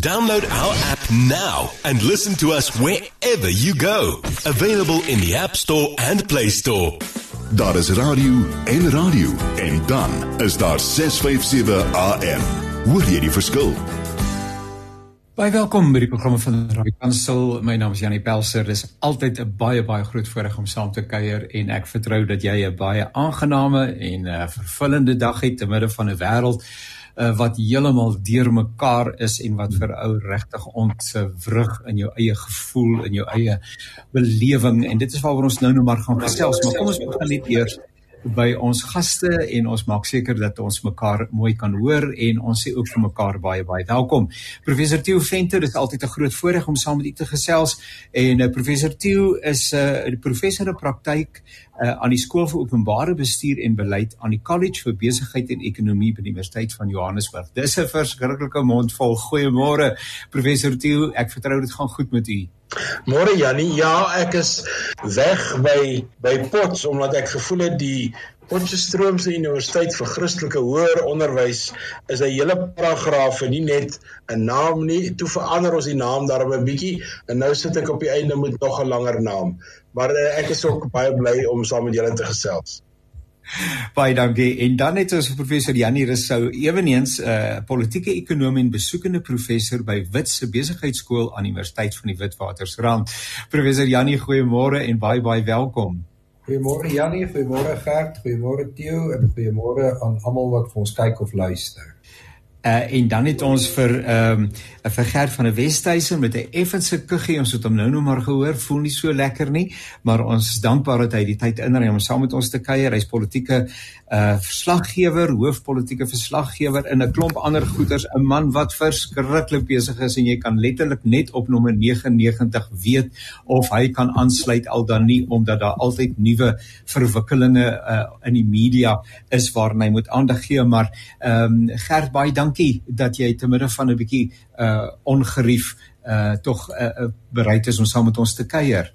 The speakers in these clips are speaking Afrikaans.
Download our app now and listen to us wherever you go. Available in the App Store and Play Store. Daar is radio en radio en dan is daar 657 AM. Hoor jy die verskil? Baie welkom by die programme van Radio Kansel. My naam is Janie Pelser. Dis altyd 'n baie baie groot voorreg om saam te kuier en ek vertrou dat jy 'n baie aangename en 'n uh, vervullende dag het te midde van 'n wêreld uh, wat heeltemal deurmekaar is en wat vir ou regtig ontwrig in jou eie gevoel en jou eie belewing. En dit is waaroor ons nou nou maar gaan gesels maar kom ons begin net eers by ons gaste en ons maak seker dat ons mekaar mooi kan hoor en ons sê ook vir mekaar baie baie welkom. Professor Theo Venter, dit is altyd 'n groot voorreg om saam met u te gesels en uh, professor Theo is 'n uh, professor in praktyk uh, aan die skool vir openbare bestuur en beleid aan die College vir Besigheid en Ekonomie by die Universiteit van Johannesburg. Dis 'n verskriklike mond vol. Goeiemôre professor Theo, ek vertrou dit gaan goed met u. Môre Jannie, ja, ek is weg by by Pots omdat ek gevoel het die Potchefstroomse Universiteit vir Christelike Hoër Onderwys is 'n hele paragraaf en nie net 'n naam nie. Toe verander ons die naam daarom 'n bietjie en nou sit ek op die einde met nog 'n langer naam. Maar uh, ek is ook baie bly om saam met julle te gesels. Baie dankie. En dan het ons professor Janie Rousseau, eweneens 'n uh, politieke ekonom en besoekende professor by Wit se Besigheidsskool aan Universiteit van die Witwatersrand. Professor Janie, goeiemôre en baie baie welkom. Goeiemôre Janie, goeiemôre Gert, goeiemôre Theo en goeiemôre aan almal wat vir ons kyk of luister. Uh, en dan het ons vir ehm um, 'n vergerd van 'n Westhuizen met 'n effense kuggie ons het hom nou nog maar gehoor. Voel nie so lekker nie. Maar ons is dankbaar dat hy die tyd inry om saam met ons te kuier. Hy's politieke uh verslaggewer hoofpolitieke verslaggewer in 'n klomp ander goeters 'n man wat verskriklik besig is en jy kan letterlik net op nommer 99 weet of hy kan aansluit al dan nie omdat daar altyd nuwe verwikkelinge uh in die media is waarna hy moet aandag gee maar ehm um, Gert baie dank dankie dat jy te midde van 'n bietjie uh ongerief uh tog uh, uh, bereid is om saam met ons te kuier.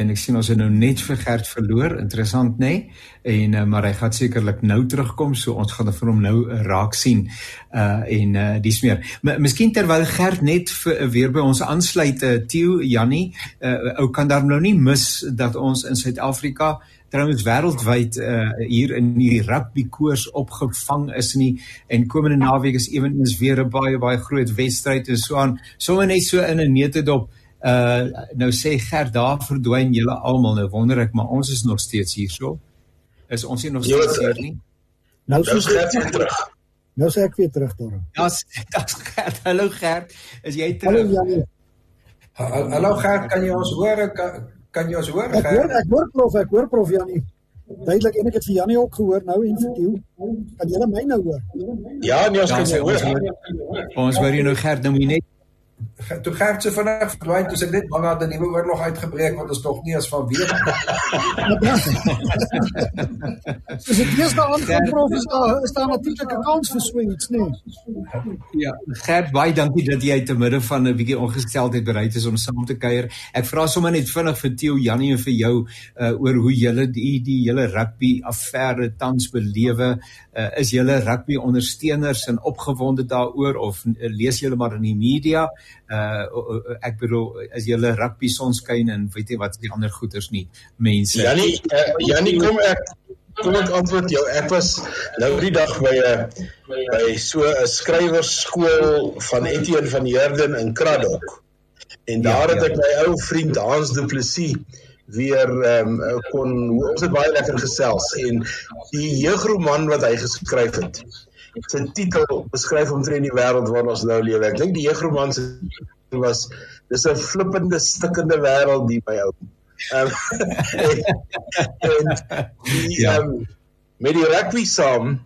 En ek sien ons het nou net vir Gert verloor, interessant nê? Nee? En uh, maar hy gaan sekerlik nou terugkom, so ons gaan vir hom nou uh, raak sien. Uh en uh dis meer. Miskien terwyl Gert net vir, weer by ons aansluit, uh, Theo Jannie, uh ou kan daar nou nie mis dat ons in Suid-Afrika trouens wêreldwyd uh, hier in die rugby koers opgevang is nie en komende naweek is ewenigs weer 'n baie baie groot wedstryd en so aan sommer net so in 'n neutedop uh nou sê Gert daar verdwyn julle almal nou wonder ek maar ons is nog steeds hier so is ons hier nog steeds hier nie nou sou Gert weer terug nou sê ek weer terug daar ja dit's Gert hallo Gert is jy terug hallo hallo Gert kan jy ons hoor kan, Kan jy ons hoor? Ek hoor ek hoor prof, ek hoor prof Janie. Duidelik en ek het vir Janie ook gehoor nou en vir Tieu. Kan jy my nou hoor? Ja, nee, ons kan jou hoor. Ons hoor jy nou Gert nou net toe Gert se vinnig verdwyn toe ek net bang dat 'n nuwe oorlog uitgebreek want ons nog nie eens van weet Dis dit is daar aan prof is daar is daar natuurlik 'n kans vir so iets nee? Ja Gert baie dankie dat jy te midde van 'n bietjie ongesteldheid bereid is om saam te kuier. Ek vra sommer net vinnig vir Theo Janie en vir jou uh, oor hoe julle die die hele rugby affære tans belewe. Uh, is julle rugby ondersteuners en opgewonde daaroor of uh, lees julle maar in die media? uh ek bedoel as jy hulle rugby sonskyn en weet jy wat die ander goeters nie mense. Janie uh, Janie kom ek kom ek antwoord jou. Ek was nou die dag by 'n by so 'n skrywerskool van Etienne van Heerden in Kraddock. En daar ja, het ek ja. my ou vriend Hans Du Plessis weer ehm um, kon ons het baie lekker gesels. En die jeugroman wat hy geskryf het sy titel beskryf omtrent die wêreld waarin ons nou lewe. Ek dink die jeugroman se was dis 'n flippende stikkende wêreld die by ou. Ehm en die ja. um, met die rugby saam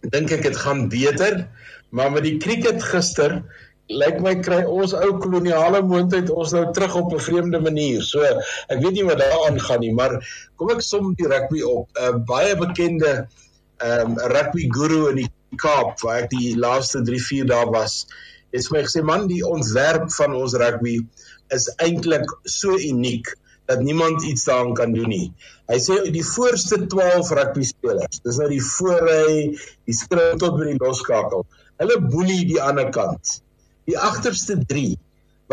dink ek dit gaan beter, maar met die cricket gister lyk my kry ons ou koloniale moondheid ons nou terug op 'n vreemde manier. So ek weet nie wat daaraan gaan nie, maar kom ek som die rugby op. 'n uh, Baie bekende ehm um, rugby guru in die Kaap waar ek die laaste 3 4 dae was, het my gesê man die ontwerp van ons rugby is eintlik so uniek dat niemand iets daaraan kan doen nie. Hy sê die voorste 12 rugby spelers, dis nou die voorry, die sprint tot by die loskakel. Hulle boelie die ander kant. Die agterste 3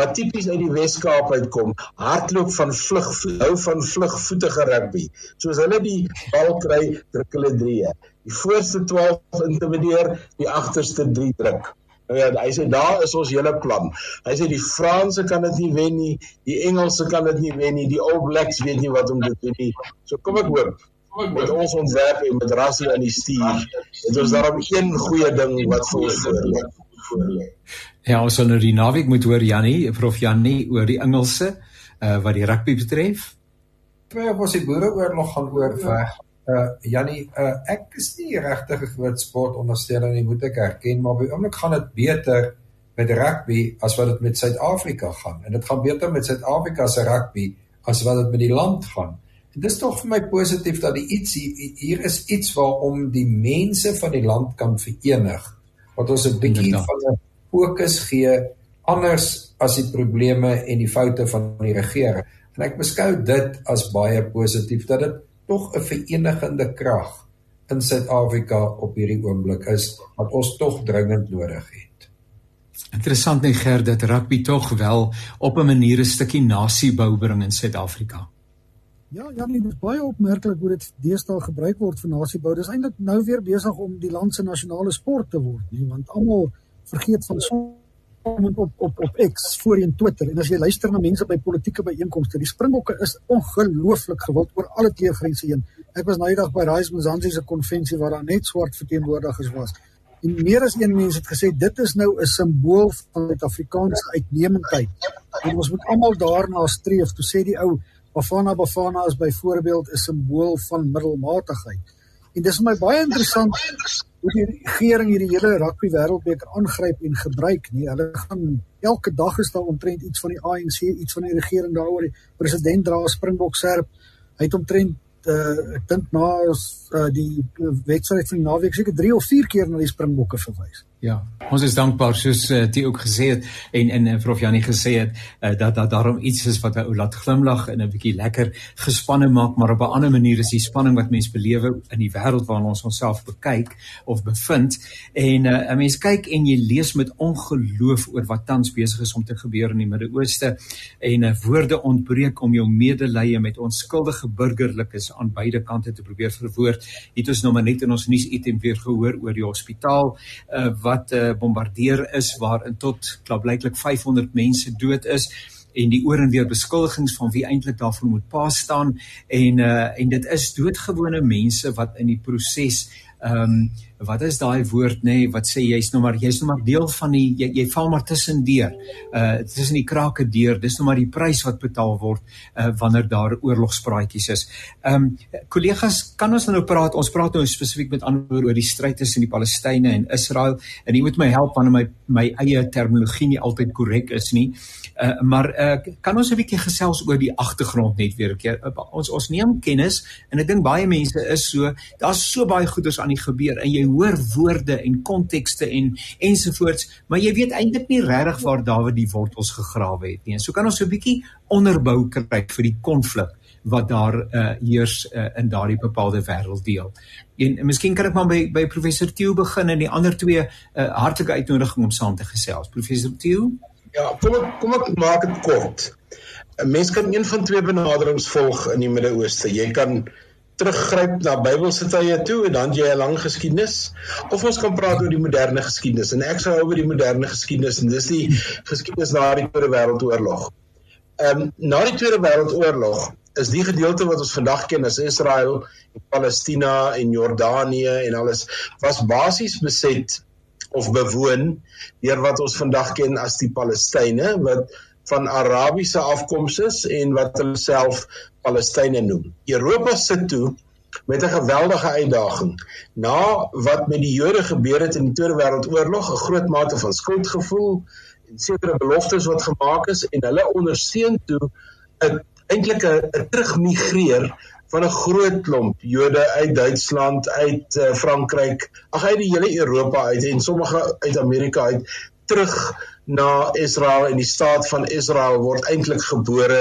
wat tipies uit die Wes-Kaap uitkom, hardloop van vlug hou van vlugvoetige rugby. Soos hulle die bal kry, druk hulle 3. Die voorste 12 intimideer, die agterste 3 druk. Nou ja, hy sê daar is ons hele plan. Hy sê die Franse kan dit nie wen nie, die Engelse kan dit nie wen nie, die All Blacks weet nie wat om te doen nie. So kom ek hoop met ons ontwerp en met Rassie aan die stuur. Dit is daarom een goeie ding wat vir ons voorlê. Ja, ons sal nou die naweek moet hoor Jannie, Prof Jannie oor die Engelse uh wat die rugby betref. Twee ons die boereoorlog gaan oorweg. Uh Jannie, uh ek is nie regtig 'n groot sport ondersteuner nie, moet ek erken, maar by oomblik gaan dit beter met rugby as wat dit met Suid-Afrika gaan. En dit gaan beter met Suid-Afrika se rugby as wat dit met die land gaan. En dis tog vir my positief dat die iets hier, hier is iets waarom die mense van die land kan verenig wat ons 'n bietjie van 'n fokus gee anders as die probleme en die foute van die regering. En ek beskou dit as baie positief dat dit tog 'n verenigende krag in Suid-Afrika op hierdie oomblik is wat ons tog dringend nodig het. Interessant net ger dat rugby tog wel op 'n manier 'n stukkie nasiebou bring in Suid-Afrika. Ja, ja, dit is baie opmerklik hoe dit deesdae gebruik word vir nasiebou. Dis eintlik nou weer besig om die land se nasionale sport te word, nie, want almal vergeet van sommer op op op X voorheen Twitter en as jy luister na mense by politieke byeenkomste, die Springbokke is ongelooflik gewild oor alle teëgrense heen. Ek was nou eendag by Rise Mzansi se konvensie waar daar net swart verteenwoordigers was. En meer as een mens het gesê dit is nou 'n simbool van Suid-Afrikaanse uitnemendheid. En ons moet almal daarna streef, toe sê die ou Bafana Bafana is byvoorbeeld 'n simbool van middelmatigheid. En dis vir my baie interessant hoe die regering hierdie hele rugby wêreldbeker aangryp en gebruik nie. Hulle gaan elke dag is daar omtrent iets van die ANC, iets van die regering daaroor. Die president dra 'n springbok serp. Hy het omtrent uh, ek dink na uh, die wedstryd van die naweek seker 3 of 4 keer na die springbokke verwys. Ja, ons is dankbaar soos uh, die ook gesê het en en uh, Prof Janie gesê het uh, dat dat daarom iets is wat ou laat glimlag en 'n bietjie lekker gespanne maak, maar op 'n ander manier is die spanning wat mense belewe in die wêreld waarin ons onsself bekyk of bevind en 'n uh, mens kyk en jy lees met ongeloof oor wat tans besig is om te gebeur in die Midde-Ooste en uh, woorde ontbreek om jou medelee met onskuldige burgerlikes aan beide kante te probeer verwoord. Het ons nou maar net in ons nuus item weer gehoor oor die hospitaal uh, wat uh, bombardeer is waarin tot klaarblyklik 500 mense dood is en die oor en weer beskuldigings van wie eintlik daarvoor moet pa staan en uh, en dit is doodgewone mense wat in die proses ehm um, wat is daai woord nê nee, wat sê jy's nou maar jy's nou maar deel van die jy, jy val maar tussendeur. Uh tussen die krake deur. Dis nou maar die prys wat betaal word uh wanneer daar oorlogspraatjies is. Ehm um, kollegas, kan ons nou praat? Ons praat nou spesifiek met ander oor die stryd tussen die Palestynë en Israel en jy moet my help wanneer my my eie terminologie nie altyd korrek is nie. Uh maar uh kan ons 'n bietjie gesels oor die agtergrond net weer 'n keer. Uh, ons ons neem kennis en ek dink baie mense is so daar's so baie goeders aan die gebeur en jy hoor woorde en kontekste en ensovoorts, maar jy weet eintlik nie regtig waar Dawid die wortels gegrawe het nie. En so kan ons so 'n bietjie onderbou kry vir die konflik wat daar uh, heers uh, in daardie bepaalde wêrelddeel. En, en miskien kan ek maar by by professor Tieu begin en die ander twee uh, hartlike uitnodiging om saam te gesels. Professor Tieu? Ja, kom ek kom ek maak dit kort. 'n Mens kan een van twee benaderings volg in die Midde-Ooste. Jy kan teruggryp na Bybelse tye toe en dan jy 'n lang geskiedenis of ons kan praat oor die moderne geskiedenis en ek sou oor die moderne geskiedenis en dis die geskiedenis na die Tweede Wêreldoorlog. Ehm um, na die Tweede Wêreldoorlog is die gedeelte wat ons vandag ken as Israel en Palestina en Jordanië en alles was basies beset of bewoon deur wat ons vandag ken as die Palestynë wat van Arabiese afkoms is en wat hulle self Palestynë noem. Europa sit toe met 'n geweldige uitdaging. Na wat met die Jode gebeur het in die Tweede Wêreldoorlog, 'n groot mate van skuldgevoel en sekere beloftes wat gemaak is en hulle ondersteun toe 'n eintlik 'n terugmigreer van 'n groot klomp Jode uit Duitsland, uit uh, Frankryk, ag uit die hele Europa uit en sommige uit Amerika uit terug na Israel en die staat van Israel word eintlik gebore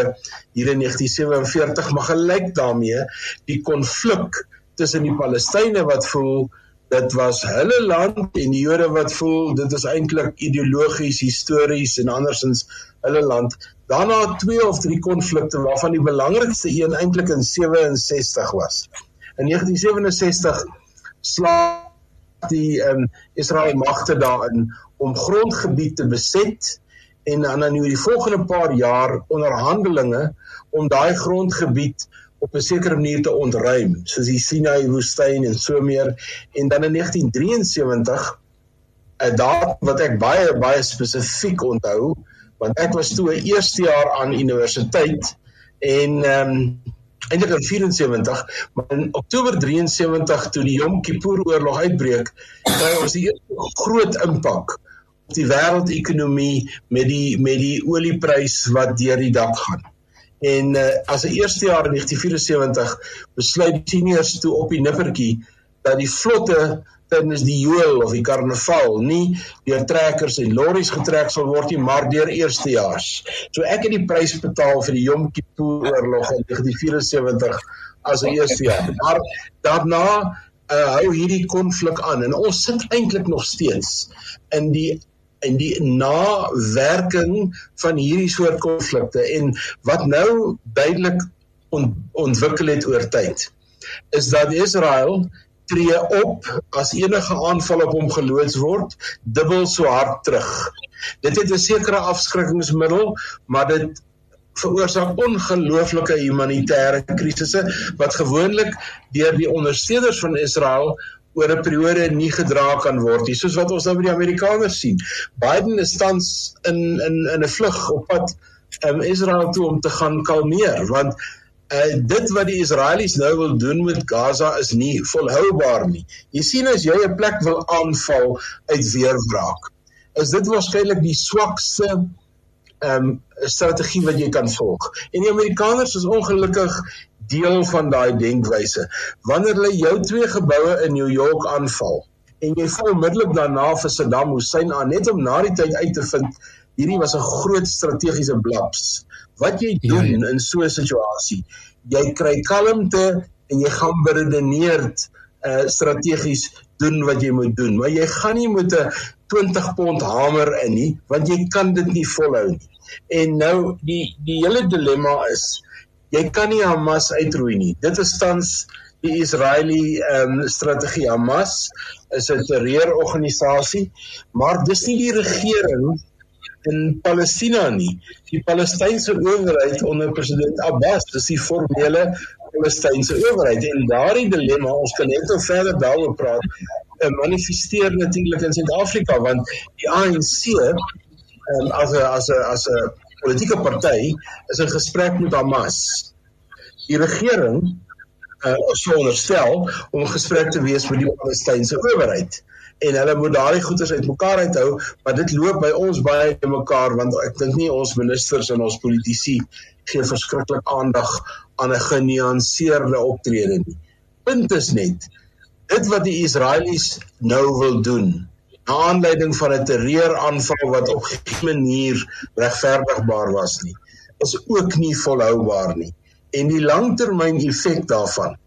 hier in 1947 maar gelyk daarmee die konflik tussen die Palestynë wat voel dit was hulle land en die Jode wat voel dit is eintlik ideologies, histories en andersins hulle land. Daarna twee of drie konflikte waarvan die belangrikste een eintlik in 67 was. In 1967 slaag die um, Israel magte daarin om grondgebied te beset en dan in die volgende paar jaar onderhandelinge om daai grondgebied op 'n sekere manier te ontruim soos die Sinai woestyn en so meer. En dan in 1973 'n datum wat ek baie baie spesifiek onthou want ek was toe 'n eerste jaar aan universiteit en ehm um, eintlik in 74 maar in Oktober 73 toe die Yom Kippur oorlog uitbreek kry ons die groot impak die wêreldekonomie met die met die olieprys wat deur die dak gaan En uh, as 'n eerste jaar in 1974 besluit seniors toe op die nippertjie dat die vlotte tydens die joel of die karnaval nie deur trekkers en lorries getrek sal word nie, maar deur eerstejaars. So ek het die prys betaal vir die Yom Kippur oorlog in 1974 as 'n eerstejaar. Maar daarna uh, hou hierdie konflik aan en ons sit eintlik nog steeds in die en die nawerking van hierdie soort konflikte en wat nou duidelik ont, ontwikkel het oor tyd is dat Israel tree op as enige aanval op hom geloods word dubbel so hard terug. Dit het 'n sekere afskrikkingsmiddel, maar dit veroorsaak ongelooflike humanitêre krisisse wat gewoonlik deur die ondersteuners van Israel oor 'n periode nie gedra kan word nie soos wat ons nou by die Amerikaners sien. Biden is tans in in in 'n vlug op pad um, Israel toe om te gaan kalmeer want uh, dit wat die Israelies nou wil doen met Gaza is nie volhoubaar nie. Jy sien as jy 'n plek wil aanval uit weerwraak, is dit waarskynlik die swakste ehm um, strategie wat jy kan volg. En die Amerikaners is ongelukkig deel van daai denkwyse. Wanneer hulle jou twee geboue in New York aanval en jy val onmiddellik daarna vir Saddam Hussein aan net om na die tyd uit te vind hierdie was 'n groot strategiese blaps. Wat jy doen ja, ja. in so 'n situasie, jy kry kalmte en jy gaan beredeneerd uh strategies doen wat jy moet doen, maar jy gaan nie met 'n 20 pond hamer in nie, want jy kan dit nie volhou nie. En nou die die hele dilemma is jy kan nie Hamas uitroei nie. Dit is tans die Israeliese ehm um, strategie. Hamas is 'n terreurorganisasie, maar dis nie die regering in Palestina nie. Die Palestynse owerheid onder president Abbas, dis die formele Palestynse owerheid en daardie dilemma, ons kan net nog verder daaroor praat, uh, manifesteer natuurlik in Suid-Afrika want die ANC ehm um, as 'n as 'n as 'n politieke party is in gesprek met Hamas. Die regering uh sou onderstel om gesprek te wees met die Palestynse owerheid en hulle moet daardie goeders uitmekaar uithou, maar dit loop by ons baie te mekaar want ek dink nie ons ministers en ons politici gee verskriklik aandag aan 'n genuanceerde optrede nie. Punt is net dit wat die Israelies nou wil doen na aanleiding van 'n terreuraanval wat op geen manier regverdigbaar was nie is ook nie volhoubaar nie. En die langtermyn effek daarvan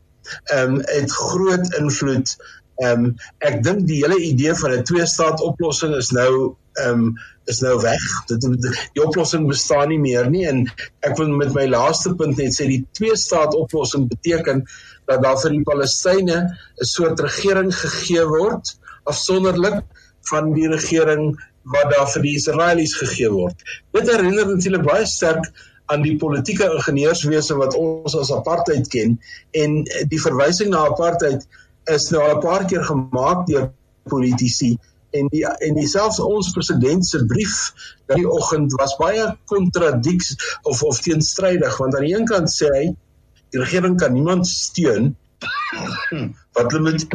ehm um, het groot invloed. Ehm um, ek dink die hele idee van 'n twee staat oplossing is nou ehm um, is nou weg. Dit die oplossing bestaan nie meer nie. En ek wil met my laaste punt net sê die twee staat oplossing beteken dat daar vir die Palestynë 'n soort regering gegee word afsonderlik van die regering wat daar vir die Israelies gegee word. Dit herinner natuurlik baie sterk aan die politieke ingenieurswese wat ons as apartheid ken en die verwysing na apartheid is nou al 'n paar keer gemaak deur politici en die en dieselfs ons president se brief dat die oggend was baie kontradiks of of teenstrydig want aan die een kant sê hy die regering kan niemand steun wat hulle met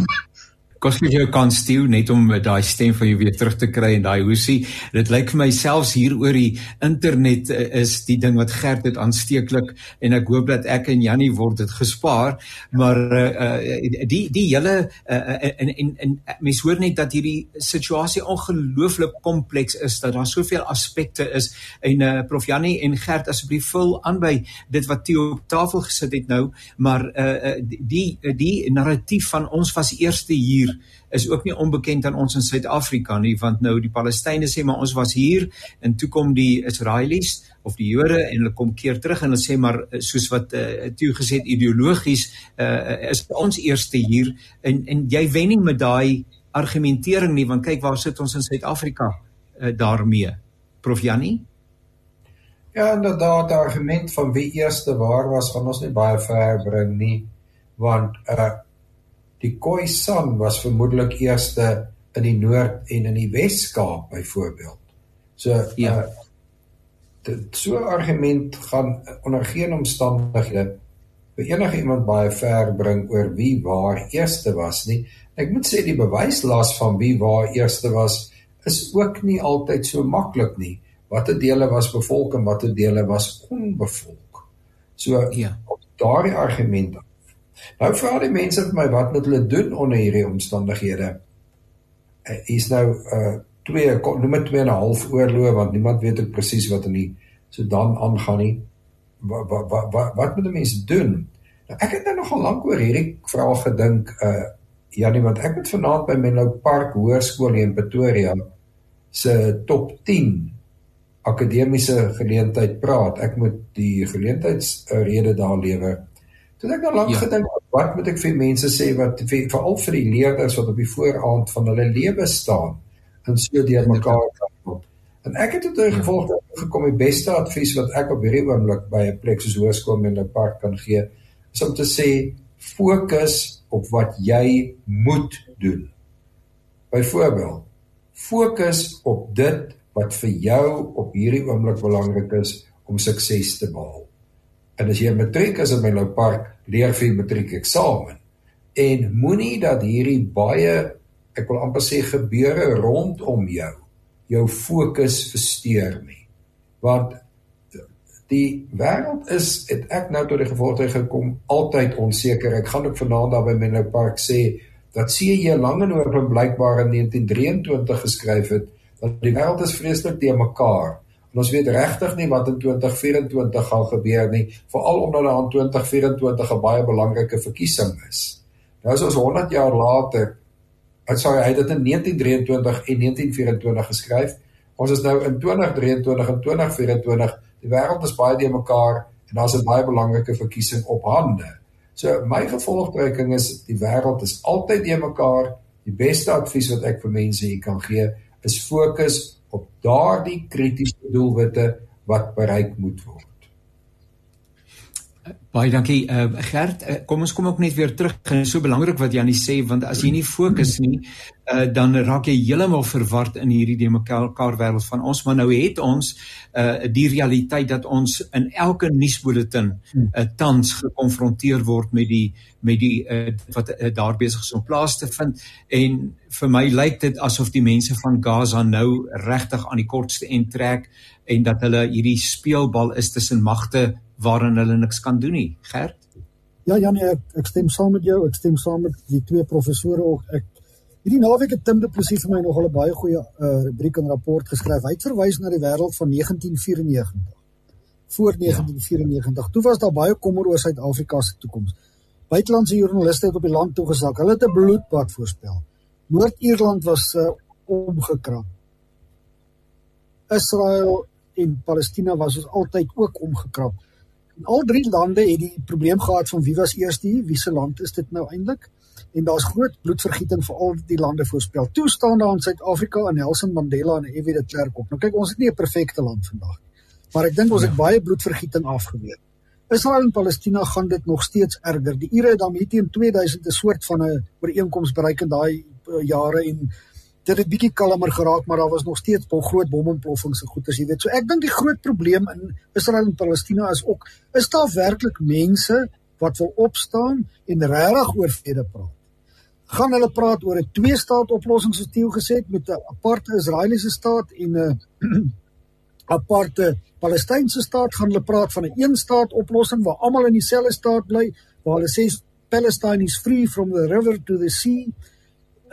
koslik jou kan stuur net om daai stem van jou weer terug te kry en daai hoesie. Dit lyk vir my selfs hier oor die internet uh, is die ding wat gerd dit aansteeklik en ek hoop dat ek en Jannie word dit gespaar, maar uh, uh, die die hele uh, en en en mens hoor net dat hierdie situasie ongelooflik kompleks is dat daar soveel aspekte is en uh, prof Jannie en Gert asseblief vul aan by dit wat Theo op tafel gesit het nou, maar uh, die die narratief van ons was eerste hier hier is ook nie onbekend aan ons in Suid-Afrika nie want nou die Palestynë sê maar ons was hier en toe kom die Israelies of die Jode en hulle kom keer terug en hulle sê maar eh, soos wat uh, toe gesê ideologies uh, is ons eerste hier. En en jy wen nie met daai argumentering nie want kyk waar sit ons in Suid-Afrika uh, daarmee? Prof Jannie? Ja, inderdaad, die argument van wie eerste waar was, gaan ons nie baie ver bring nie, want uh die Khoisan was vermoedelik eerste in die Noord en in die Wes-Kaap byvoorbeeld. So ja. Uh, dit so argument gaan onder geen omstandighede vir enige iemand baie ver bring oor wie waar eerste was nie. Ek moet sê die bewyslas van wie waar eerste was is ook nie altyd so maklik nie watter dele was bevolk en watter dele was onbevolk. So ja, op daardie argument. Nou vra die mense vir my wat moet hulle doen onder hierdie omstandighede? Uh, is nou uh twee noem dit 2 en 'n half oorloë want niemand weet ek presies wat in die so dan aangaan nie. Wat wat wat wat moet 'n mens doen? Nou ek het nou nogal lank oor hierdie vraag gedink uh ja nee want ek het vanaand by Menlo Park Hoërskool in Pretoria se top 10 akademiese geleentheid praat. Ek moet die geleentheidsrede daar lewer. Toe ek nou lank ja. gedink, wat moet ek vir mense sê wat veral vir die leerders wat op die vooraand van hulle lewe staan en so deur mekaar kom. En ek het tot 'n gevolg gekom die beste advies wat ek op hierdie oomblik by 'n plek soos hoërskool en 'n park kan gee, is om te sê fokus op wat jy moet doen. Byvoorbeeld, fokus op dit wat vir jou op hierdie oomblik belangrik is om sukses te behaal. En as jy 'n matriek is in my nou park, leer vir matriek eksamen. En moenie dat hierdie baie ek wil amper sê gebeure rondom jou jou fokus versteur nie. Want die wêreld is het ek nou tot die gevolgte gekom altyd onseker. Ek gaan ook vanaand daar by Menlo Park sê dat C.J. Langehoven blykbaar in 1923 geskryf het want die wêreld is vreeslik te mekaar. En ons weet regtig nie wat in 2024 gaan gebeur nie, veral omdat daar in 2024 'n baie belangrike verkiesing is. Nou as ons 100 jaar later, ek sou hy het dit in 1923 en 1924 geskryf. Ons is nou in 2023 en 2024. Die wêreld is baie te mekaar en daar's 'n baie belangrike verkiesing op hande. So my gevolgtrekking is die wêreld is altyd te mekaar. Die beste advies wat ek vir mense hier kan gee is fokus op daardie kritiese doelwitte wat bereik moet word. Baie dankie uh, Gert. Uh, kom ons kom ook net weer terug. Dit is so belangrik wat Janie sê want as jy nie fokus nie, uh, dan raak jy heeltemal verward in hierdie demekaar wêreld van ons. Maar nou het ons uh, die realiteit dat ons in elke nuusbulletin uh, tans gekonfronteer word met die met die uh, wat uh, daar besig is om plaas te vind en vir my lyk dit asof die mense van Gaza nou regtig aan die kortste end trek en dat hulle hierdie speelbal is tussen magte waarin hulle niks kan doen nie. Gert? Ja, Janie, ek, ek stem saam met jou. Ek stem saam met die twee professore ook. Ek hierdie naweek het Tim Du Plessis vir my nog 'n baie goeie uh, rubriek en rapport geskryf. Hy het verwys na die wêreld van 1994. Voor 1994. Ja. Toe was daar baie kommer oor Suid-Afrika se toekoms. Buitelandse joernaliste het op die land toegesak. Hulle het 'n bloedbad voorspel. Noord-Ierland was uh, omgekrap. Israel en Palestina was soos altyd ook omgekrap. Al drie lande het die probleem gehad van wie was eers die, wie se land is dit nou eintlik? En daar's groot bloedvergieting vir al die lande voorspel. Toe staan daar in Suid-Afrika en Nelson Mandela en F.W. de Klerk op. Nou kyk, ons het nie 'n perfekte land vandag nie. Maar ek dink ons het ja. baie bloedvergieting afgeweer. Israel en Palestina gaan dit nog steeds erger. Die Ire het hier teen 2000 'n soort van 'n ooreenkoms bereik in daai uh, jare en dit het bietjie kalmer geraak, maar daar was nog steeds bom groot bomontploffings en goeters, jy weet. So ek dink die groot probleem in Israel en Palestina is ook is daar werklik mense wat wil opstaan en regtig oor vrede praat. Gaan hulle praat oor 'n twee-staat oplossing soos Theo gesê het met 'n aparte Israeliese staat en 'n aparte Palestynse staat, gaan hulle praat van 'n een-staat oplossing waar almal in dieselfde staat bly, waar hulle sê Palestine is free from the river to the sea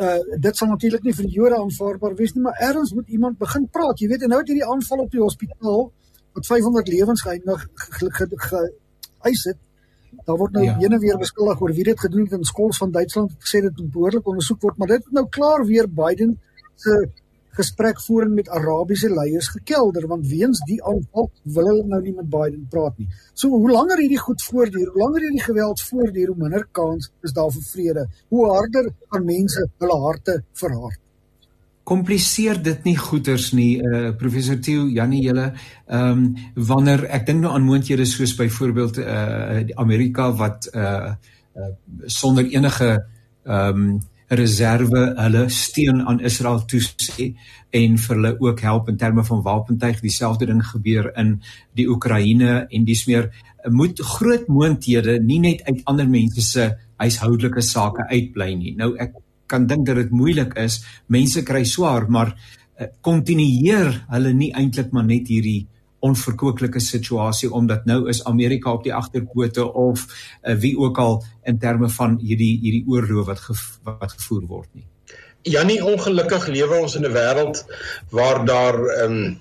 uh dit sal natuurlik nie vir Jode aanvaarbaar wees nie, maar ergens moet iemand begin praat. Jy weet, en nou het hierdie aanval op die hospitaal wat 500 lewens geëindig geëis het. Daar word nou ja. ene weer beskuldig oor wie dit gedoen het in skols van Duitsland het gesê dit moet behoorlik ondersoek word, maar dit het nou klaar weer Biden se gesprek voering met Arabiese leiers gekelder want weens die aanval wil hulle nou nie met Biden praat nie. So hoe langer hierdie goed voortduur, hoe langer hierdie geweld voortduur, hoe minder kans is daar vir vrede. Hoe harder gaan mense hulle harte verhard kompliseer dit nie goeters nie uh professor Theo Janie julle ehm um, wanneer ek dink nou aan moontlikhede soos byvoorbeeld uh Amerika wat uh, uh sonder enige ehm um, reserve hulle steun aan Israel toesê en vir hulle ook help in terme van wapentuig dieselfde ding gebeur in die Oekraïne en dis meer moet groot moonthede nie net uit ander mense se huishoudelike sake uitbly nie nou ek kan dink dat dit moeilik is. Mense kry swaar, maar eh, kontinueer uh, hulle nie eintlik maar net hierdie onverkooklike situasie omdat nou is Amerika op die agterpote of uh, wie ook al in terme van hierdie hierdie oorlog wat ge, wat gevoer word nie. Janie ongelukkig lewe ons in 'n wêreld waar daar ehm um,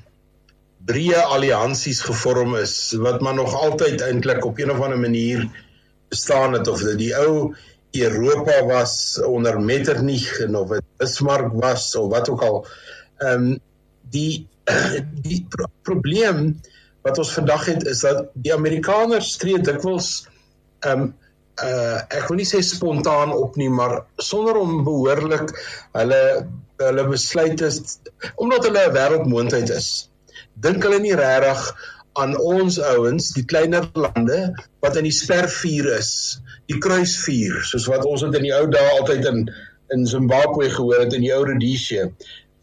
breë alliansies gevorm is wat maar nog altyd eintlik op een of ander manier bestaan het of dit die ou Europa was onder Metternich en of dit Bismarck was of wat ook al. Ehm um, die die pro probleem wat ons vandag het is dat die Amerikaners tree dikwels ehm um, uh ek wil nie sê spontaan op nie, maar sonder om behoorlik hulle hulle besluit is omdat hulle 'n wêreldmoondheid is. Dink hulle nie regtig aan ons ouens, die kleiner lande wat in die spervuur is die kruisvuur soos wat ons dit in die ou dae altyd in in Zimbabwe gehoor het in die ou Rhodesia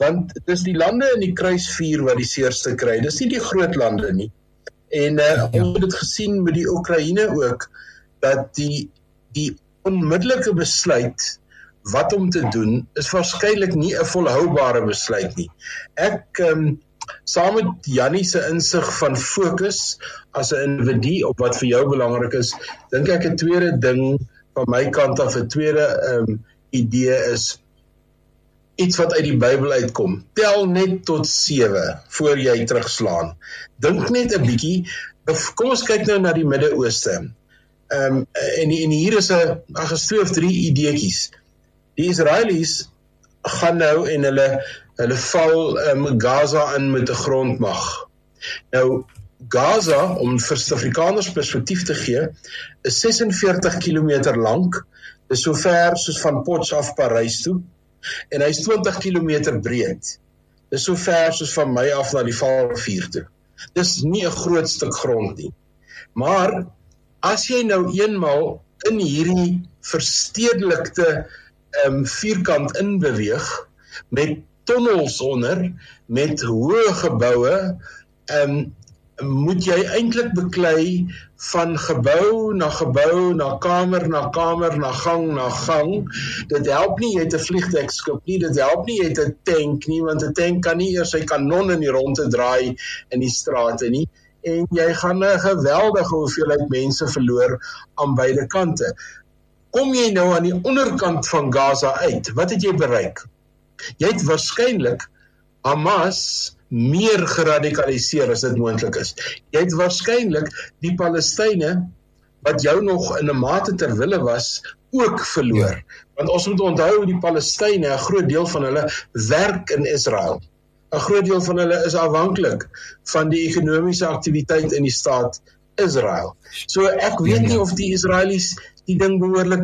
want dit is die lande in die kruisvuur wat die seerste kry. Dis nie die groot lande nie. En uh, ja. ons het dit gesien met die Oekraïne ook dat die die onmiddellike besluit wat om te doen is waarskynlik nie 'n volhoubare besluit nie. Ek um, saam met Jannie se insig van fokus as 'n individu op wat vir jou belangrik is, dink ek 'n tweede ding van my kant af 'n tweede um, idee is iets wat uit die Bybel uitkom. Tel net tot 7 voor jy terugslaan. Dink net 'n bietjie. Kom ons kyk nou na die Midde-Ooste. Ehm um, en en hier is 'n ag gestreef of drie ideetjies. Die Israelies gaan nou en hulle hulle val um, Gaza in met 'n grondmag. Nou Gaza om vir Suid-Afrikaners perspektief te gee, is 46 km lank. Dit is so ver soos van Potchefstroom af Parys toe en hy's 20 km breed. Dit is so ver soos van my af na die Vaalrivier toe. Dis nie 'n groot stuk grond nie. Maar as jy nou eenmal in hierdie verstedelikte ehm um, vierkant inbeweeg met tonnels onder met hoë geboue ehm um, moet jy eintlik beklei van gebou na gebou na kamer na kamer na gang na gang. Dit help nie jy het 'n vliegdekskip nie dit help nie jy het 'n tank nie want 'n tank kan nie eers sy kanon in die ronde draai in die strate nie. En jy gaan 'n geweldige hoeveelheid mense verloor aan beide kante. Kom jy nou aan die onderkant van Gaza uit? Wat het jy bereik? Jy het waarskynlik Hamas meer geradikaliseer as dit moontlik is. Jy het waarskynlik die Palestynë wat jou nog in 'n mate ter wille was ook verloor. Ja. Want ons moet onthou die Palestynë, 'n groot deel van hulle werk in Israel. 'n Groot deel van hulle is afhanklik van die ekonomiese aktiwiteit in die staat Israel. So ek weet ja, ja. nie of die Israelies die ding behoorlik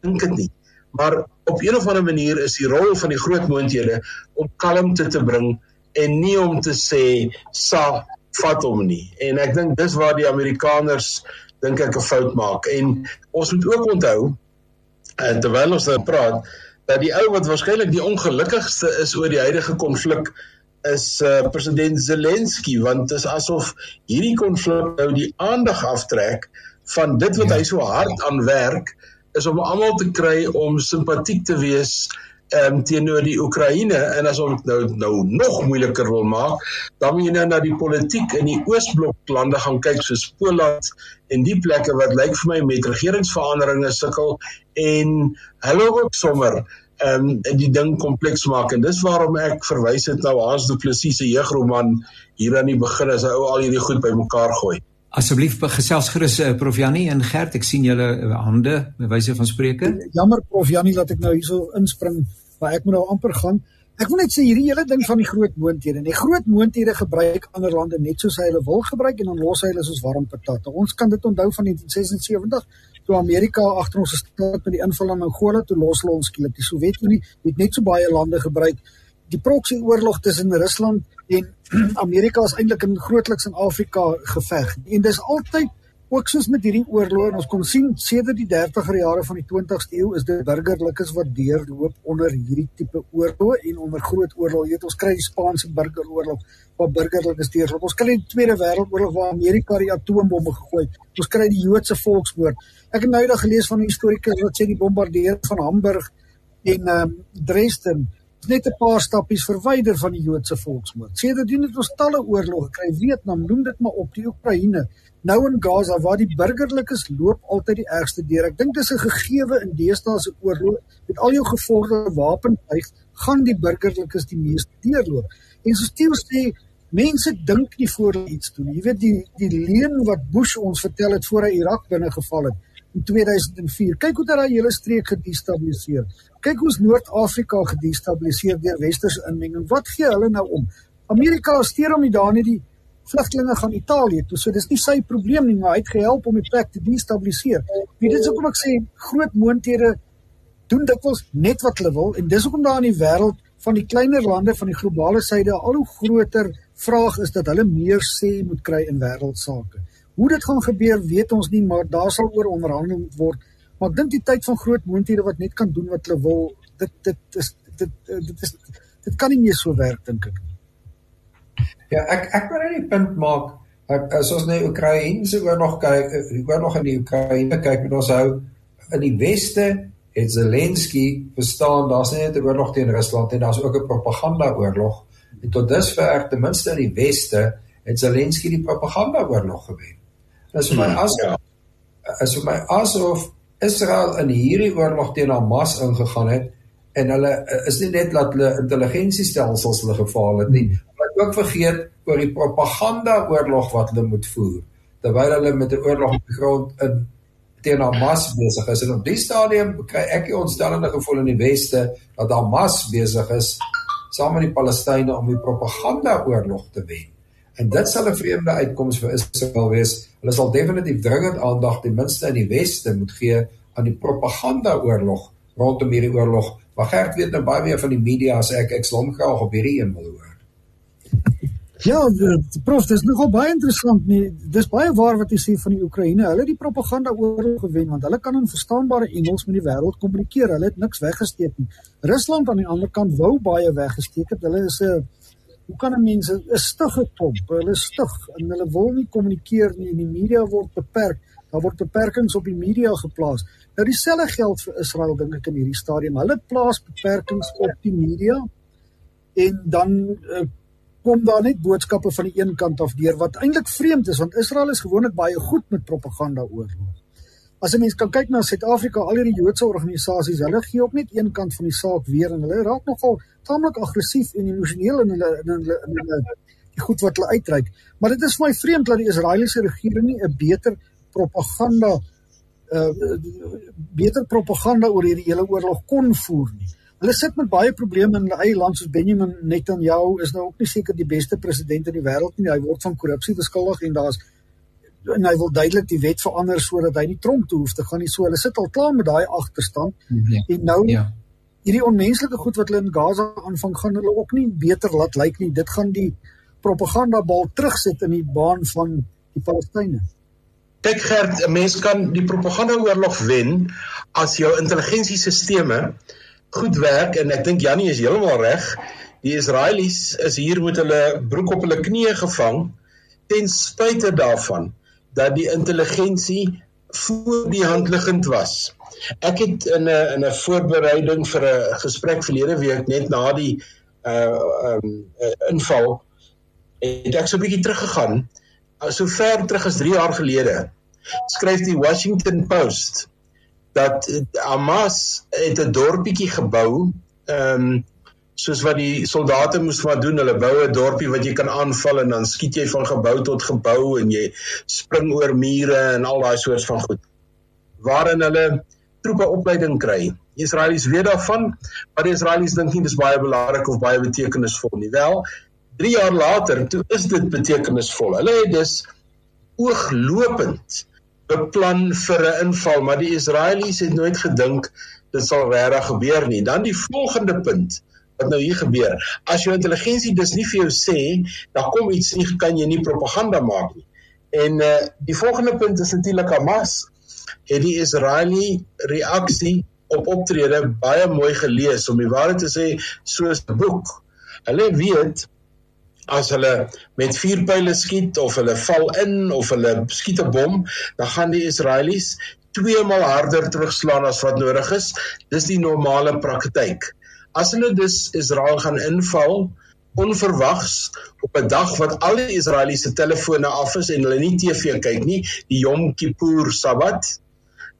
dink dit nie maar op een of ander manier is die rol van die groot moondhede om kalmte te bring en nie om te sê sa vat hom nie en ek dink dis waar die Amerikaners dink ek 'n fout maak en ons moet ook onthou eh, terwyl ons nou praat dat die ou wat waarskynlik die ongelukkigste is oor die huidige konflik is uh, president Zelensky want dit is asof hierdie konflik nou die aandag aftrek van dit wat ja. hy so hard aan werk is om almal te kry om simpatiek te wees ehm um, teenoor die Oekraïne en as ons nou nou nog moeiliker wil maak, dan moet jy nou na die politiek in die Oosblok lande gaan kyk soos Poland en die plekke wat lyk vir my met regeringsveranderinge sukkel en hulle ook sommer ehm um, die ding kompleks maak en dis waarom ek verwys het nou Hans Du Plessis se jeugroman hier aan die begin as hy ou al hierdie goed bymekaar gooi. Asseblief gesels gerus uh, Prof Janie en Gert, ek sien julle uh, hande by wyse van spreke. Jammer Prof Janie dat ek nou hierso inspring, maar ek moet nou amper gaan. Ek wil net sê hierdie hele ding van die groot moonthede. Die groot moonthede gebruik ander lande net soos hulle wil gebruik en dan los hulle soos warm patate. Ons kan dit onthou van 1976 toe Amerika agter ons gestaan met die inval in Angola toe los hulle ons skielik. Die Sowjetunie het net so baie lande gebruik. Die proxy oorlog tussen Rusland en Amerika is eintlik in grootliks in Afrika geveg. En dis altyd ook soos met hierdie oorloë en ons kon sien sedert die 30er jare van die 20ste eeu is dit burgerlikes wat deurloop onder hierdie tipe oorloë en onder groot oorloë. Jy weet ons kry die Spaanse burgeroorlog waar burgerlikes deurloop. Ons kry die Tweede Wêreldoorlog waar Amerika die atoombomme gegooi het. Ons kry die Joodse volksmoord. Ek het nou eendag gelees van 'n historikus wat sê die bombardering van Hamburg en um, Dresden net 'n paar stappies verwyder van die Joodse volksmoord. Sedertdien het ons talle oorloë gekry. Vietnam, noem dit maar op, die Oekraïne, nou in Gaza waar die burgerlikes loop altyd die ergste deur. Ek dink dis 'n gegewe in deesdae se oorlog met al jou gevorderde wapentuig, gaan die burgerlikes die meeste deurloop. En so Steele sê mense dink nie voor iets doen. Jy weet die die leuen wat Bush ons vertel het voor hy Irak binne geval het in 2004. Kyk hoe dat daai hele streek gedestabiliseer. Kyk hoe's Noord-Afrika gedestabiliseer deur westerse inmenging. Wat gee hulle nou om? Amerika steur om nie daar net die vlugtelinge gaan Italië toe. So dis nie sy probleem nie, maar hy het gehelp om die plek te destabiliseer. Wie dit is hoekom ek sê groot moonthede doen dikwels net wat hulle wil en dis hoekom daar in die wêreld van die kleiner lande van die globale suide al hoe groter vraag is dat hulle meer sê moet kry in wêreldsake. Hoe dit gaan gebeur, weet ons nie, maar daar sal oor onderhandel word. Maar ek dink die tyd van groot moonthede wat net kan doen wat hulle wil, dit dit is dit dit is dit kan nie meer so werk dink ek. Ja, ek ek wil net 'n punt maak. Ek as ons net Oekraïne se oorlog kyk, ek oorlog in die Oekraïne kyk, moet ons hou in die weste het Zelensky verstaan daar's net 'n oorlog teen Rusland en daar's ook 'n propaganda oorlog. En tot dusver ten minste in die weste het Zelensky die propaganda oorlog gewen. Dis vir my hmm, as ja. is vir my asof Israel in hierdie oorlog teen Hamas ingegaan het en hulle is nie net dat hulle intelligensiestelsels hulle gefaal het nie, maar ook vergeet oor die propaganda oorlog wat hulle moet voer terwyl hulle met 'n oorlog op die grond in teen Hamas besig is. En op die stadium kry ek die ontstellende gevoel in die weste dat Hamas besig is saam met die Palestynë om die propaganda oorlog te wen. En dit sal 'n vreemde uitkoms vir Israel wees. Hulle sal definitief dringend aandag ten minste in die weste moet gee aan die propaganda oorlog rondom hierdie oorlog. Maar Gert weet nou baie meer van die media as ek ek slom graag op hierdie een wil hoor. Ja, prof, dit is nogal baie interessant nie. Dis baie waar wat jy sê van die Oekraïne. Hulle het die propaganda oorlog gewen want hulle kan in verstaanbare Engels met die wêreld kommunikeer. Hulle het niks weggesteek nie. Rusland aan die ander kant wou baie weggesteek het. Hulle is 'n hoe kan 'n mens 'n stige klomp, hulle stig en hulle wil nie kommunikeer nie en die media word beperk. Daar word beperkings op die media geplaas. Nou dieselfde geld vir Israel dink ek in hierdie stadium. Hulle plaas beperkings op die media en dan uh, kom daar net boodskappe van die een kant af deur wat eintlik vreemd is want Israel is gewoonlik baie goed met propaganda oorlog. As 'n mens kan kyk na Suid-Afrika, al hierdie Joodse organisasies, hulle gee ook net een kant van die saak weer en hulle raak nogal taamlik aggressief en emosioneel in hulle in hulle in hulle die goed wat hulle uitreik. Maar dit is vir my vreemd dat die Israeliese regering nie 'n beter propaganda uh beter propaganda oor hierdie hele oorlog kon voer nie. Hulle sit met baie probleme in hulle eie land soos Benjamin Netanyahu is nou ook nie seker die beste president in die wêreld nie. Hy word van korrupsie beskuldig en daar's en hy wil duidelik die wet verander sodat hy nie tronk toe hoef te gaan nie. So hulle sit al klaar met daai agterstand. Ja. En nou ja. hierdie onmenslike goed wat hulle in Gaza aanvang gaan hulle ook nie beter laat lyk nie. Dit gaan die propaganda bal terugsit in die baan van die Palestynë. Kyk Gert, 'n mens kan die propaganda oorlog wen as jou intelligensiesisteme goed werk en ek dink Jannie is heeltemal reg. Die Israelies is hier met hulle broek op hulle knieë gevang ten spyte daarvan dat die intelligensie voor die hand liggend was. Ek het in 'n in 'n voorbereiding vir 'n gesprek verlede week net na die uh um inval het ek so 'n bietjie teruggegaan. So ver terug as 3 jaar gelede skryf die Washington Post dat Hamas het 'n dorpietjie gebou um soos wat die soldate moes maar doen. Hulle bou 'n dorpie wat jy kan aanval en dan skiet jy van gebou tot gebou en jy spring oor mure en al daai soort van goed. Waarin hulle troepe opleiding kry. Die Israelies weet daarvan, maar die Israelies dink nie dis baie belangrik of baie betekenisvol nie. Wel, 3 jaar later, toe is dit betekenisvol. Hulle het dus ooglopend beplan vir 'n inval, maar die Israelies het nooit gedink dit sal regtig gebeur nie. Dan die volgende punt wat nou hier gebeur. As jou intelligensie dis nie vir jou sê, dan kom iets nie kan jy nie propaganda maak nie. En uh die volgende punt is natuurlik Hamas het die Israeli reaksie op optrede baie mooi gelees om die waarheid te sê soos 'n boek. Hulle weet as hulle met vuurpyle skiet of hulle val in of hulle skiet 'n bom, dan gaan die Israelies twee maal harder terugslaan as wat nodig is. Dis die normale praktyk. As hulle dus Israel gaan inval onverwags op 'n dag wat al die Israeliese telefone af is en hulle nie TV kyk nie, die Yom Kippur Sabbat,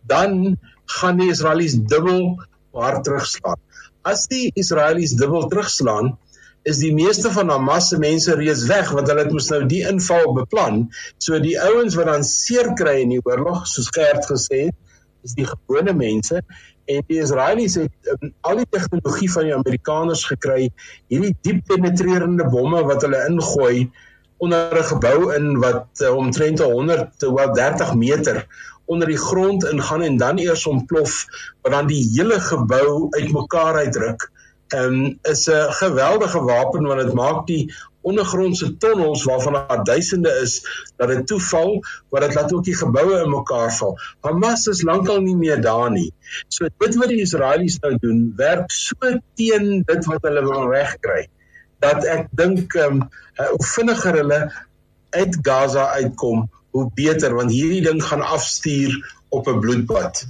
dan gaan die Israelies dubbel hard terugslaan. As die Israelies dubbel terugslaan, is die meeste van Hamas se mense reeds weg want hulle het mos nou die inval beplan. So die ouens wat dan seer kry in die oorlog, soos Gert gesê het, is die gewone mense en die Israelies het um, al die tegnologie van die Amerikaners gekry hierdie diep penetrerende bomme wat hulle ingooi onder 'n gebou in wat uh, omtrent 100 tot 30 meter onder die grond ingaan en dan eers ontplof wat dan die hele gebou uitmekaar uitruk um, is 'n geweldige wapen want dit maak die ondergrondse tonnels waarvan daar duisende is dat dit toeval wat dit laat ook die geboue in mekaar val. Hamas is lankal nie meer daar nie. So dit wat die Israelies nou doen, werk so teen dit wat hulle wil regkry dat ek dink ehm um, hoe vinniger hulle uit Gaza uitkom, hoe beter want hierdie ding gaan afstuur op 'n bloedbad.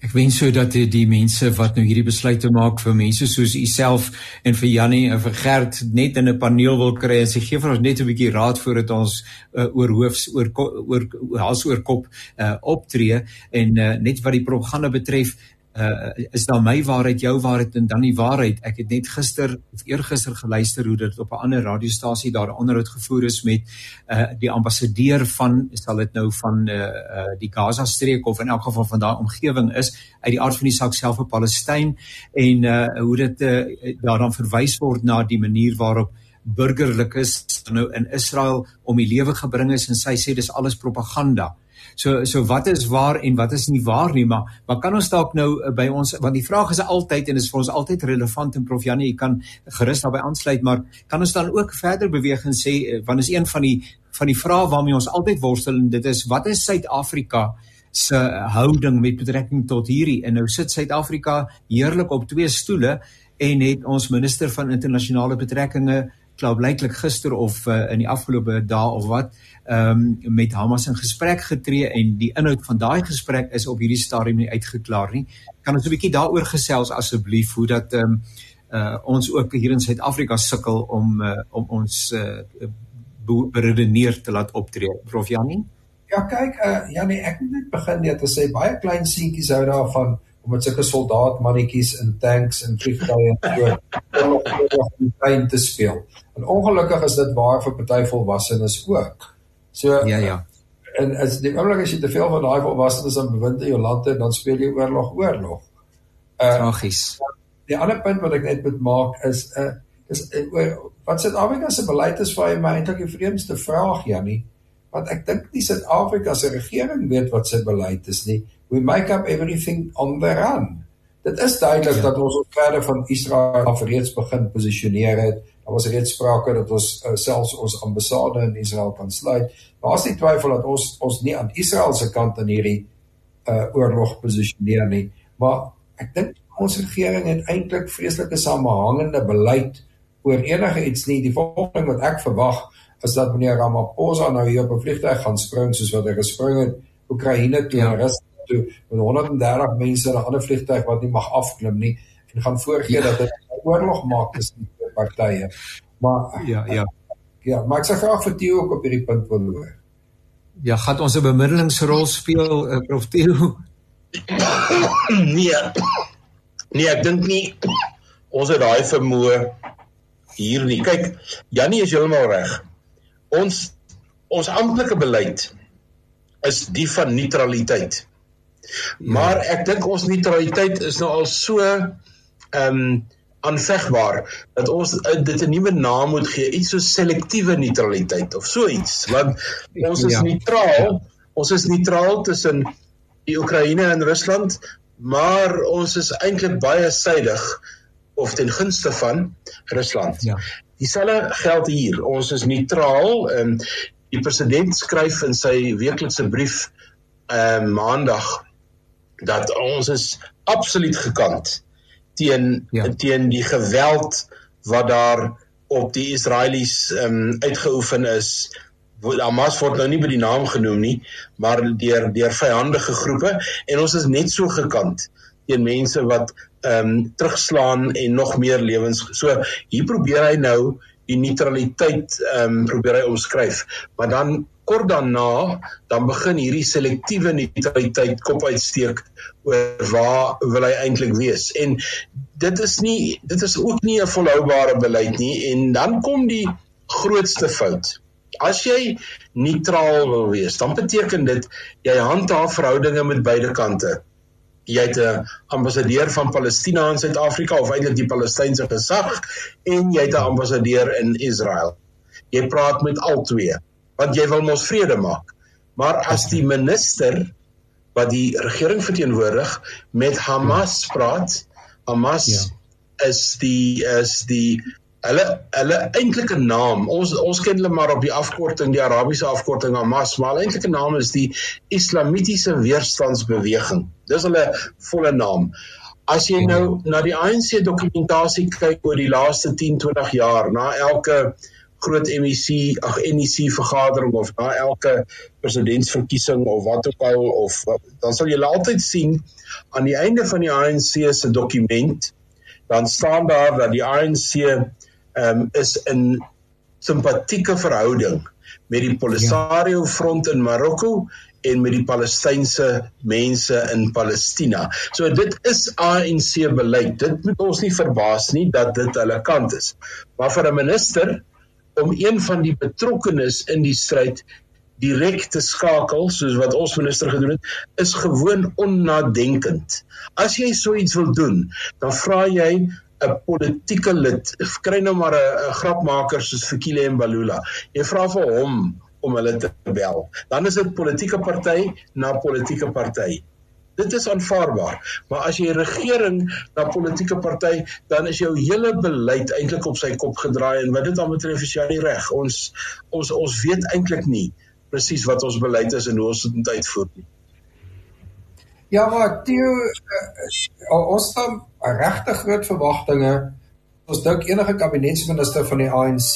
Ek wens so dat die, die mense wat nou hierdie besluite maak vir mense soos u self en vir Jannie en vir Gert net in 'n paneel wil kry en sê gee vir ons net 'n bietjie raad voordat ons uh, oor hoofs oor oor hals oor kop uh, optree en uh, net wat die propaganda betref uh, is dan my waarheid jou waarheid en dan die waarheid ek het net gister of eergister geluister hoe dit op 'n ander radiostasie daar 'n onderhoud gevoer is met uh, die ambassadeur van sal dit nou van uh, uh, die Gaza streek of in elk geval van daai omgewing is uit die aard van die saak self op Palestyn en uh, hoe dit uh, daar dan verwys word na die manier waarop burgerlikes nou in Israel om die lewe gebring is en sy sê dis alles propaganda. So so wat is waar en wat is nie waar nie, maar maar kan ons dalk nou uh, by ons want die vraag is altyd en is vir ons altyd relevant en Prof Janie, jy kan gerus daarbey aansluit, maar kan ons dan ook verder beweeg en sê uh, want is een van die van die vrae waarmee ons altyd worstel en dit is wat is Suid-Afrika se houding met betrekking tot hierdie? En nou sit Suid-Afrika heerlik op twee stoele en het ons minister van internasionale betrekkinge klaarblyklik gister of uh, in die afgelope dae of wat ehm um, met Hamas in gesprek getree en die inhoud van daai gesprek is op hierdie stadium nie uitgeklaar nie. Kan ons 'n bietjie daaroor gesels asseblief hoe dat ehm um, uh ons ook hier in Suid-Afrika sukkel om uh, om ons uh beredeneer te laat optree. Prof Janie? Ja, kyk, uh Janie, ek moet net begin net te sê baie klein seentjies hou daarvan om met sulke soldaatmannetjies in tanks en vliegtuie en so om in tuin te speel. En ongelukkig is dit waar vir party volwassenes ook. So Ja, ja. En as die oomblik as jy te veel van daai volwassenes aan bewind in jou land het, dan speel jy oorlog oorlog. Uh Tragies. Die ander punt wat ek net moet maak is uh is uh, wat Suid-Afrika se beleid is vir my eintlik die vreemdste vraag Jannie. Want ek dink nie Suid-Afrika se regering weet wat sy beleid is nie. We make up everything on the run. Dit is duidelik ja. dat ons op verder van Israel af reeds begin posisioneer het Daar was reeds sprake dat ons uh, selfs ons ambassade in Israel kan sluit. As jy twyfel dat ons ons nie aan Israel se kant in hierdie uh oorlog posisioneer nie, maar ek dink ons regering het eintlik vreeslike samehangende beleid oor enige iets nie. Die volgende wat ek verwag is dat meneer Ramaphosa nou hier op 'n vliegtuig gaan spring soos wat hy gespring het Oekraïne toe ja. en Rusland toe met 130 mense in 'n ander vliegtuig wat nie mag afklim nie en gaan voorgee ja. dat dit 'n oorlog maak tussen partye. Maar ja, ja. Ja, maar ek sê graag vir Theo ook op hierdie punt wil hoor. Ja, gaan ons 'n bemiddelingsrol speel, uh, Prof Theo? nee. Nee, ek dink nie ons het daai vermoë hier nie. Kyk, Jannie is heeltemal reg. Ons ons amptelike beleid is die van neutraliteit. Maar ek dink ons neutraliteit is nou al so ehm um, aanvegbaar dat ons dit 'n nuwe naam moet gee, iets so selektiewe neutraliteit of so iets, want ons is ja. neutraal. Ons is neutraal tussen die Oekraïne en Rusland, maar ons is eintlik baie suidig of ten gunste van Rusland. Ja. Dieselfde geld hier. Ons is neutraal. Ehm die president skryf in sy weeklikse brief ehm uh, maandag dat ons is absoluut gekant teen ja. teen die geweld wat daar op die Israelies ehm um, uitgeoefen is. Hamas word nou nie by die naam genoem nie, maar deur deur vyandige groepe en ons is net so gekant teen mense wat ehm um, terugslaan en nog meer lewens. So hier probeer hy nou die neutraliteit ehm um, probeer hy omskryf. Maar dan kort daarna dan begin hierdie selektiewe neutraliteit kop uitsteek oor waar wil hy eintlik wees. En dit is nie dit is ook nie 'n volhoubare beleid nie en dan kom die grootste fout. As jy neutraal wil wees, dan beteken dit jy handhaaf verhoudinge met beide kante jy het 'n ambassadeur van Palestina in Suid-Afrika of eintlik die Palestynse gesag en jy het 'n ambassadeur in Israel. Jy praat met al twee want jy wil mos vrede maak. Maar as die minister wat die regering verteenwoordig met Hamas praat, Hamas ja. is die is die hulle hulle eintlike naam ons ons ken hulle maar op die afkorting die Arabiese afkorting Hamas maar hulle eintlike naam is die Islamitiese Weerstandsbeweging dis hulle volle naam as jy nou na die ANC dokumentasie kyk oor die laaste 10 20 jaar na elke groot MEC ag NEC vergadering of na elke presidentsverkiesing of wat ook al of dan sal jy altyd sien aan die einde van die ANC se dokument dan staan daar dat die ANC um, is in simpatieke verhouding met die Polisario front in Marokko en met die Palestynse mense in Palestina. So dit is ANC beleid. Dit moet ons nie verbaas nie dat dit hulle kant is. Maar vir 'n minister om een van die betrokkenes in die stryd direk te skakel soos wat ons minister gedoen het is gewoon onnadenkend. As jy so iets wil doen, dan vra jy 'n politieke lid kry nou maar 'n grapmaker soos Fikile Mbalula. Jy vra vir hom om hulle te bel. Dan is dit politieke party na politieke party. Dit is aanvaarbaar. Maar as jy regering na politieke party, dan is jou hele beleid eintlik op sy kop gedraai en wat dit dan betref is jy nie reg. Ons ons ons weet eintlik nie presies wat ons beleid is en hoe ons dit moet uitvoer nie. Ja, maar Theo, uh, ons het regtig groot verwagtinge. Ons dink enige kabinetsminister van die ANC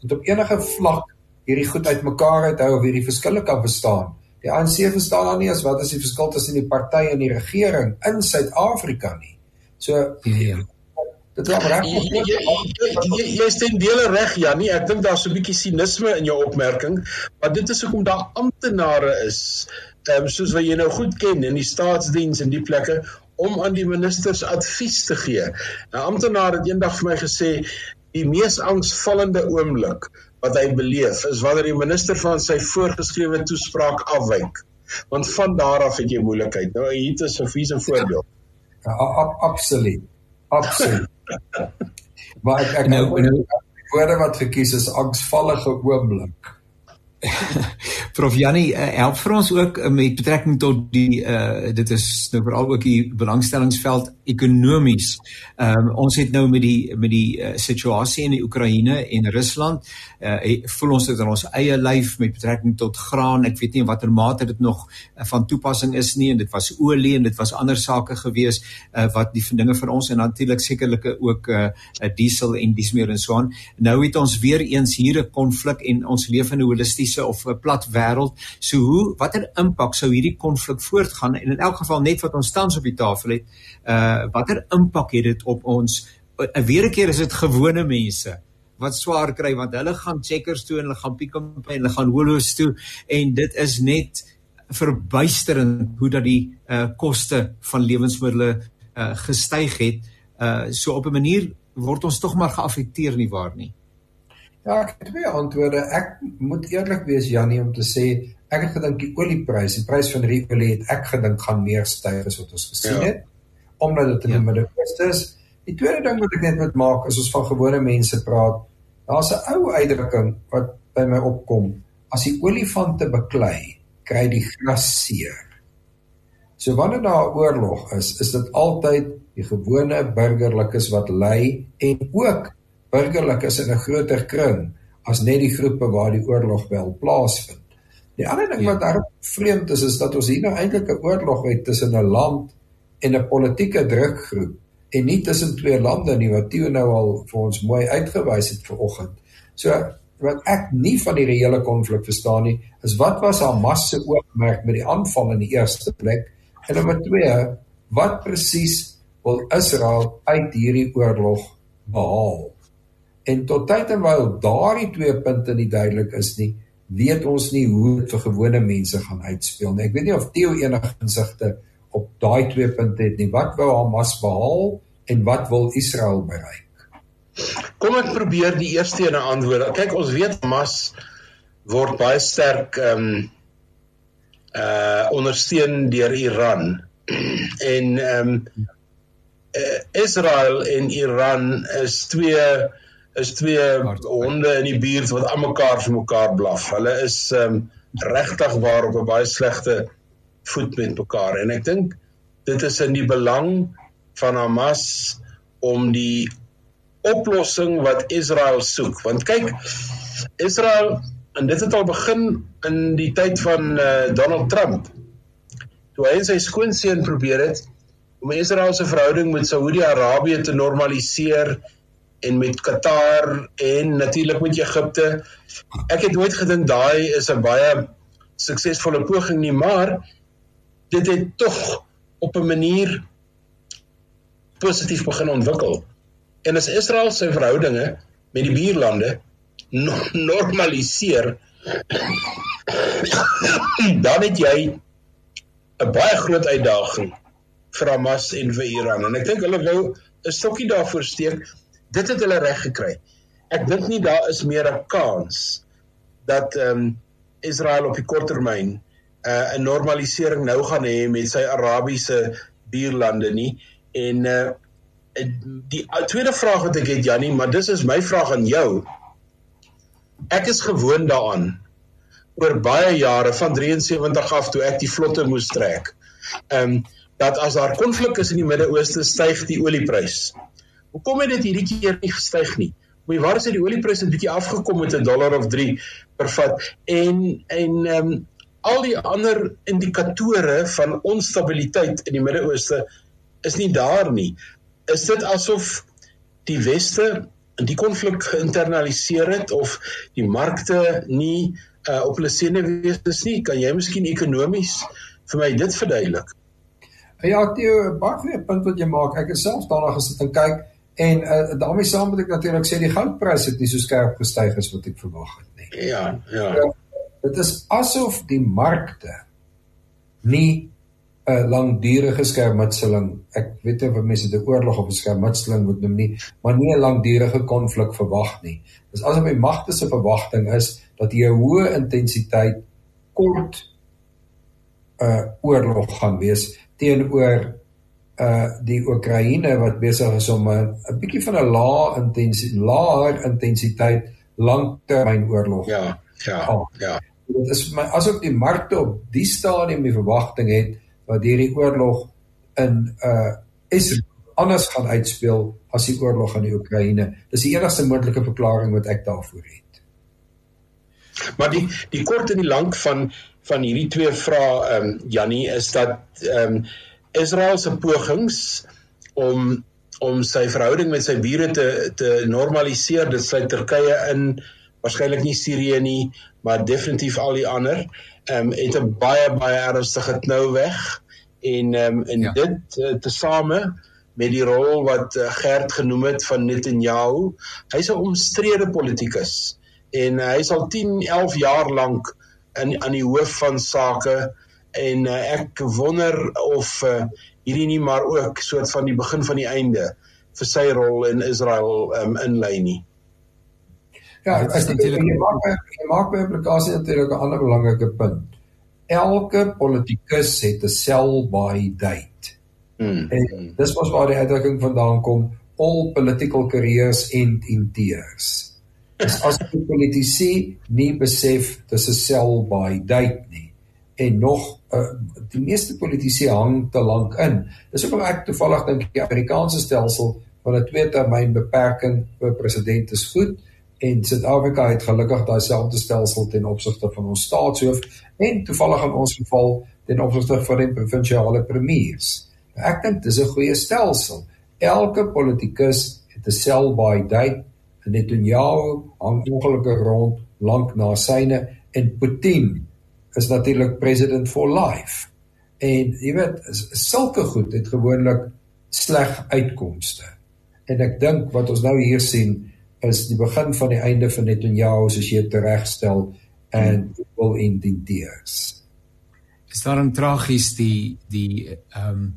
moet op enige vlak hierdie goed uitmekaar uithou of hierdie verskille kan bestaan. Die ANC verstaan dan nie as wat is die verskil tussen die party en die regering in Suid-Afrika nie. So ja. Dit is reg. Jy stem dele reg Jannie. Ek dink daar's 'n bietjie sinisme in jou opmerking, maar dit is hoekom daar amptenare is um, soos wat jy nou goed ken in die staatsdiens en die plekke om aan die ministers advies te gee. 'n Amptenaar het eendag vir my gesê die mees angsvallende oomblik wat hy beleef is wanneer die minister van sy voorgeskrewe toespraak afwyk. Want van daar af het jy moeilikheid. Nou hier is 'n vies voorbeeld. Ja, absoluut. Absoluut. maar ek ek nou, nou woorde wat gekies is angsvallige oomblik. Prof Jannie, uh, help vir ons ook uh, met betrekking tot die uh dit is nou veral ook die belangstellingsveld ekonomies. Ehm um, ons het nou met die met die uh, situasie in die Oekraïne en Rusland, uh voel ons dit in ons eie lyf met betrekking tot graan. Ek weet nie watter mate dit nog uh, van toepassing is nie en dit was olie en dit was ander sake gewees uh wat die dinge vir ons en natuurlik sekerlike ook uh diesel en dis meer en so aan. Nou het ons weer eens hier 'n konflik en ons leef in 'n holistiese of 'n plat wêreld. So hoe watter impak sou hierdie konflik voortgaan en in elk geval net wat ons tans op die tafel het, uh watter impak het dit op ons? uh, Weer 'n keer is dit gewone mense wat swaar kry want hulle gaan checkers toe en hulle gaan Pick n Pay en hulle gaan Woolworths toe en dit is net verbuisterend hoe dat die uh koste van lewensmiddels uh gestyg het Uh so op 'n manier word ons tog maar geaffekteer nie waar nie. Ja, ek het twee antwoorde. Ek moet eerlik wees Jannie om te sê ek het gedink die oliepryse, die prys van die olie het ek gedink gaan meer styg as wat ons gesien ja. het omdat dit in ja. die Midde-Ooste is. Die tweede ding wat ek net moet maak is ons van gewone mense praat. Daar's 'n ou uitdrukking wat by my opkom. As die olifante beklei, kry die gras seer. So wanneer daar 'n oorlog is, is dit altyd die gewone burgerlikes wat ly en ook burgerlikes in 'n groter kring as net die groepe waar die oorlog wel plaasvind. Die ander ding ja. wat daar vreemd is is dat ons hier nou eintlik 'n oorlog het tussen 'n land en 'n politieke drukgroep en nie tussen twee lande nie wat Theo nou al vir ons mooi uitgewys het vanoggend. So wat ek nie van die reële konflik verstaan nie, is wat was Hamas se oogmerk met die aanval in die eerste plek? En nommer 2, wat presies wil Israel uit hierdie oorlog behaal? En tot tyd en wyl daardie twee punte nie duidelik is nie, weet ons nie hoe dit vir gewone mense gaan uitspeel nie. Ek weet nie of Theo enige insigte op daai twee punte het nie. Wat wou Hamas behaal en wat wil Israel bereik? Kom ek probeer die eerste een antwoord. Kyk, ons weet Hamas word baie sterk ehm um, uh ondersteun deur Iran. en ehm um, uh, Israel en Iran is twee is twee honde in die buurt wat almekaar vir mekaar blaf. Hulle is ehm um, regtig waar op 'n baie slegte voet met mekaar en ek dink dit is in die belang van Hamas om die oplossing wat Israel soek. Want kyk, Israel en dit het al begin in die tyd van uh, Donald Trump. Toe hy en sy skoonseun probeer het om Israel se verhouding met Saudi-Arabië te normaliseer en met Qatar en natuurlik met Egipte. Ek het nooit gedink daai is 'n baie suksesvolle poging nie, maar dit het tog op 'n manier positief begin ontwikkel. En as Israel sy verhoudinge met die buurlande no normaliseer, dan het jy 'n baie groot uitdaging vir Hamas en vir Iran. En ek dink hulle wou 'n stokkie daarvoor steek. Dit het hulle reg gekry. Ek dink nie daar is meer 'n kans dat ehm um, Israel op die korttermyn uh, 'n normalisering nou gaan hê met sy Arabiese buurlande nie en uh, die tweede vraag wat ek het Jannie, maar dis is my vraag aan jou. Ek is gewoond daaraan oor baie jare van 73 af toe ek die vlotte moes trek. Ehm um, dat as daar konflik is in die Midde-Ooste, styg die olieprys. Hoekom het dit hierdie keer nie gestyg nie? Hoe waar is dit die olieprys 'n bietjie afgekom met 'n dollar of 3 per vat en en ehm um, al die ander indikatore van onstabiliteit in die Midde-Ooste is nie daar nie. Is dit asof die weste die konflik geïnternaliseer het of die markte nie uh, op hulle senuwees is nie? Kan jy miskien ekonomies vir my dit verduidelik? Ja Theo baie punt wat jy maak. Ek het self daarna gesit en kyk en uh, daarmee saam moet ek natuurlik sê die goudpryse het nie so skerp gestyg as wat ek verwag het nie. Ja ja. Uh, dit is asof die markte nie 'n langdurige skermutseling. Ek weet nie of mense dit 'n oorlog of 'n skermutseling moet noem nie, maar nie 'n langdurige konflik verwag nie. Dis asof die magte se verwagting is dat jy 'n hoë intensiteit kort 'n uh, oorlog gaan wees teenoor uh die Oekraïne wat besig is om 'n bietjie van 'n lae intensiteit laer intensiteit langtermynoorlog. Ja, ja, oh. ja. Dit is my asof die markte op die stadium die verwagting het wat hierdie oorlog in uh Israel anders gaan uitspeel as die oorlog in die Oekraïne. Dis die enigste moontlike verklaring wat ek daarvoor het. Maar die die kort en die lank van van hierdie twee vrae ehm um, Jannie is dat ehm um, Israel se pogings om om sy verhouding met sy bure te te normaliseer, dit sluit Turkye in, waarskynlik nie Sirië nie, maar definitief al die ander, ehm um, het 'n baie baie ernstige knou weg en ehm um, en ja. dit uh, tesame met die rol wat uh, Gert genoem het van Netanyahu, hy's 'n omstrede politikus en uh, hy sal 10, 11 jaar lank in aan die hoof van sake en uh, ek wonder of uh, hierdie nie maar ook soort van die begin van die einde vir sy rol in Israel um, inlei nie. Ja, as jy jy maak jy maak by implikasie natuurlik 'n ander belangrike punt. Elke politikus het 'n sell by date. Hmm. En dis mos waar die uitdrukking vandaan kom, all political careers end in tears. As die politici nie besef dis 'n sell by date nie en nog uh, die meeste politici hang te lank in. Dis hoekom ek toevallig dink die Amerikaanse stelsel van 'n twee termyn beperking vir president is goed en Suid-Afrika het gelukkig daai selfde stelsel ten opsigte van ons staatshoof en toevallig in ons geval ten opsigte van die provinsiale premiers. Ek dink dis 'n goeie stelsel. Elke politikus het 'n sell by date en Netanyahu hang ongelukkig rond lank na syne en Putin is natuurlik president for life. En jy weet, sulke goed het gewoonlik sleg uitkomste. En ek dink wat ons nou hier sien is die begin van die einde van Netanyahu soos jy dit regstel en wil indinteers. Is daar 'n tragies die die ehm um,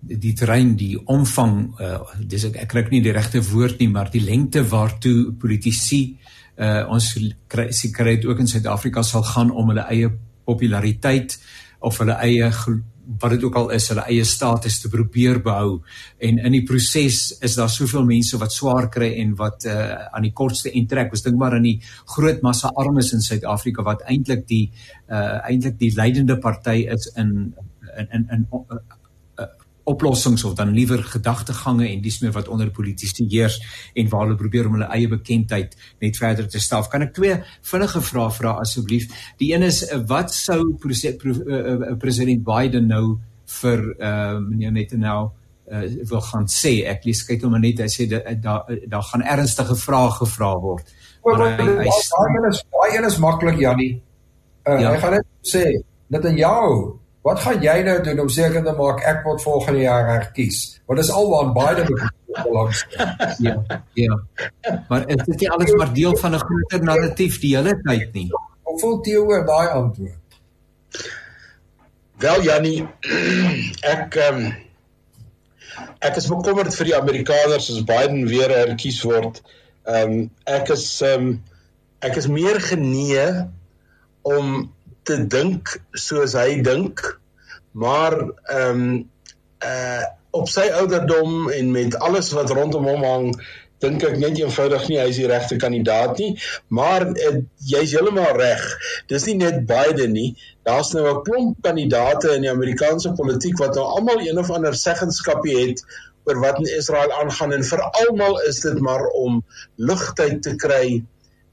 die terrein die omvang uh, dis ek, ek kry nie die regte woord nie maar die lengte waartoe politici uh, ons kry dit ook in Suid-Afrika sal gaan om hulle eie populariteit of hulle eie wat dit ook al is, hulle eie status te probeer behou. En in die proses is daar soveel mense wat swaar kry en wat uh, aan die kortste end trek. Ons dink maar aan die groot massa armes in Suid-Afrika wat eintlik die uh eintlik die leidende party is in in in in oplossings of dan liewer gedagtegange en dis meer wat onder politici heers en waar hulle probeer om hulle eie bekendheid net verder te staf. Kan ek twee vinnige vrae vra asseblief? Die een is wat sou president, uh, uh, president Biden nou vir uh, meneer Netanyahu uh, wil gaan sê? Ek lees kyk hom net hy sê daar daar da gaan ernstige vrae gevra word. Maar hy hy daai is baie is maklik Jannie. Uh, ja. Hy gaan net sê Netanyahu Wat gaan jy nou doen om seker te maak ek word volgende jaar herkies? Want dis alwaar baie belangs. ja, ja. Maar is dit nie alles maar deel van 'n groter narratief die hele tyd nie? Hoe voel jy oor daai antwoord? Wel Jannie, ek ehm um, ek is bekommerd vir die Amerikaners as Biden weer herkies word. Ehm um, ek is ehm um, ek is meer genee om te dink soos hy dink maar ehm um, uh op sy ouderdom en met alles wat rondom hom hang dink ek net eenvoudig nie hy is die regte kandidaat nie maar uh, jy's heeltemal reg dis nie net Biden nie daar's nou 'n klomp kandidaate in die Amerikaanse politiek wat nou almal een of ander seggenskapie het oor wat in Israel aangaan en vir almal is dit maar om lugtyd te kry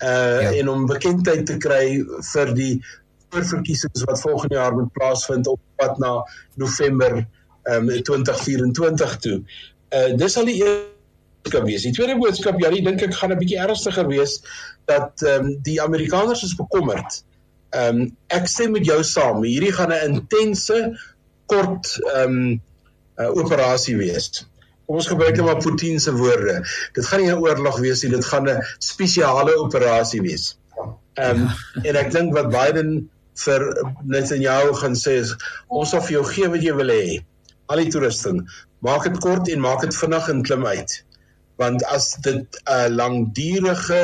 uh ja. en om bekendheid te kry vir die voorverkiesings wat volgende jaar moet plaasvind op pad na November um, 2024 toe. Uh dis al die eerste wees. Die tweede boodskap, ja, dink ek gaan 'n bietjie ernstiger wees dat ehm um, die Amerikaners is bekommerd. Ehm um, ek stem met jou saam. Hierdie gaan 'n intense kort ehm um, uh, operasie wees. Kom ons gebruik net maar Putin se woorde. Dit gaan nie 'n oorlog wees nie, dit gaan 'n spesiale operasie wees. Ehm um, en ek dink wat Biden vir Netanyahu gaan sê is ons sal vir jou gee wat jy wil hê. Al die toerusting. Maak dit kort en maak dit vinnig en klim uit. Want as dit 'n uh, langdurige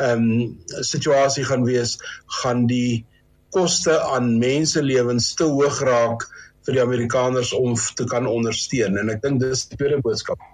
ehm um, situasie gaan wees, gaan die koste aan menselewens te hoog raak vir die Amerikaners om te kan ondersteun en ek dink dis die tweede boodskap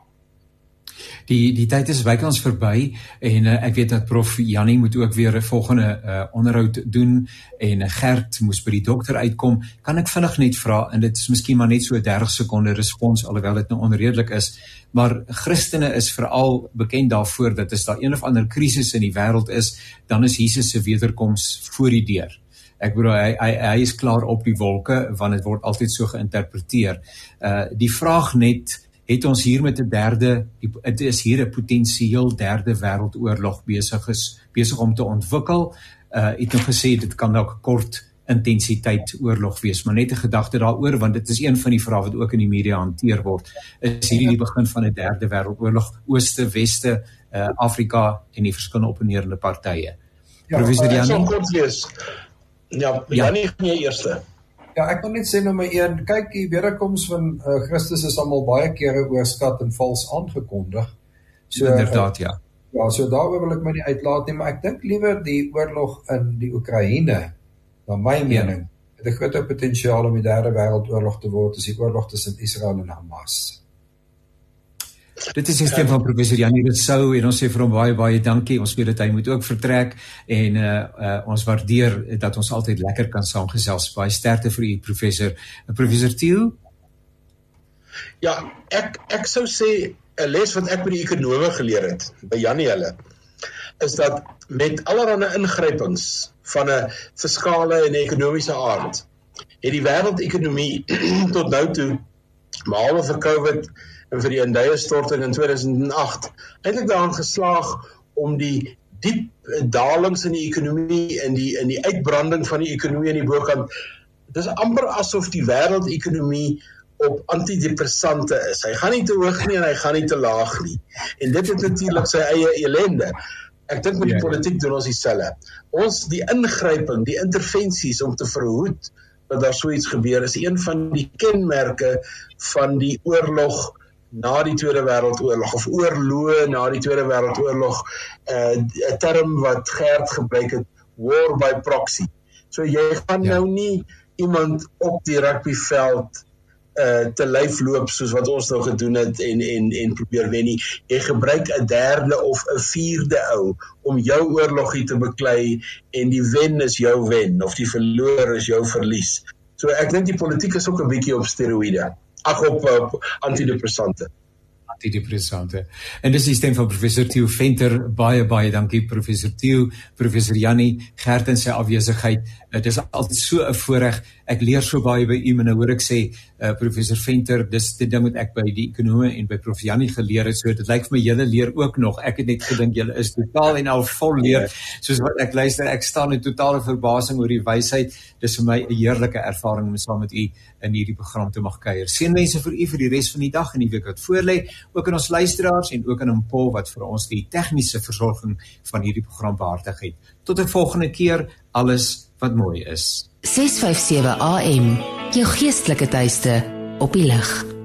die die tyd is bykans verby en uh, ek weet dat prof Jannie moet ook weer 'n volgende uh, onderhoud doen en uh, Gert moes by die dokter uitkom kan ek vinnig net vra en dit is miskien maar net so 30 sekonde respons alhoewel dit nou onredelik is maar Christene is veral bekend daarvoor dat as daar een of ander krisis in die wêreld is dan is Jesus se wederkoms voor die deur Ek bedoel hy hy hy is klaar op die wolke want dit word altyd so geïnterpreteer. Uh die vraag net het ons hier met 'n derde dit is hier 'n potensieel derde wêreldoorlog besig is besig om te ontwikkel. Uh het nou gesê dit kan dalk kort intensiteit oorlog wees, maar net 'n gedagte daaroor want dit is een van die vrae wat ook in die media hanteer word. Is hierdie die begin van 'n derde wêreldoorlog ooste weste uh Afrika en die verskillende opponerende partye? Ja, Professor Janie. Ja, Janie, jy eerste. Ja, ek wil net sê nommer 1, kyk die wederkoms van uh, Christus is almal baie kere oorskat en vals aangekondig. So inderdaad, uh, ja. Ja, so daaroor wil ek my nie uitlaat nie, maar ek dink liewer die oorlog in die Oekraïne, na my ja. mening, het 'n groter potensiaal om die derde wêreldoorlog te word as die oorlog tussen Israel en Hamas. Dit is die stem van professor Janie Rousseau en ons sê vir hom baie baie dankie. Ons weet dat hy moet ook vertrek en uh, uh ons waardeer dat ons altyd lekker kan saamgesels. Baie sterkte vir u professor. Uh, professor Tieu. Ja, ek ek sou sê 'n les wat ek by die ekonome geleer het by Janie hulle is dat met allerlei ingrypings van 'n fiskale en ekonomiese aard het die wêreldekonomie tot nou toe behalwe vir COVID en vir die Indie storting in 2008 eintlik daarin geslaag om die diep dalings in die ekonomie en die in die uitbranding van die ekonomie aan die bokant dit is amper asof die wêreldekonomie op antidepressante is. Hy gaan nie te hoog nie en hy gaan nie te laag nie. En dit het natuurlik sy eie ellende. Ek dink met die ja. politiek doen ons dieselfde. Ons die ingryping, die intervensies om te verhoed dat daar so iets gebeur is een van die kenmerke van die oorlog na die Tweede Wêreldoorlog of oorloë na die Tweede Wêreldoorlog uh, 'n term wat Gert gebruik het war by proxy. So jy gaan ja. nou nie iemand op die rugbyveld uh te lyf loop soos wat ons nou gedoen het en en en probeer wen nie. Jy gebruik 'n derde of 'n vierde ou om jou oorlogie te beklei en die wen is jou wen of die verloor is jou verlies. So ek dink die politiek is ook 'n bietjie op steroïde ag op, op antidepressante antidepressante. En dis die stem van professor Theo Venter. Baie baie dankie professor Theo, professor Jannie, Gert in sy afwesigheid. Dit is altyd so 'n voorreg. Ek leer so baie by u, maar nou hoor ek sê uh, professor Venter, dis die ding wat ek by die ekonome en by prof Jannie geleer het. So dit lyk vir my julle leer ook nog. Ek het net gedink julle is totaal en al vol leer. Soos wat ek luister, ek staan in totale verbasing oor die wysheid. Dis vir my 'n heerlike ervaring om saam met u in hierdie program te mag kuier. Seënwense vir u vir die res van die dag en die week wat voorlê ook aan ons luisteraars en ook aan hom Paul wat vir ons die tegniese versorging van hierdie program behartig het. Tot 'n volgende keer, alles wat mooi is. 657 AM, jou geestelike tuiste op die lig.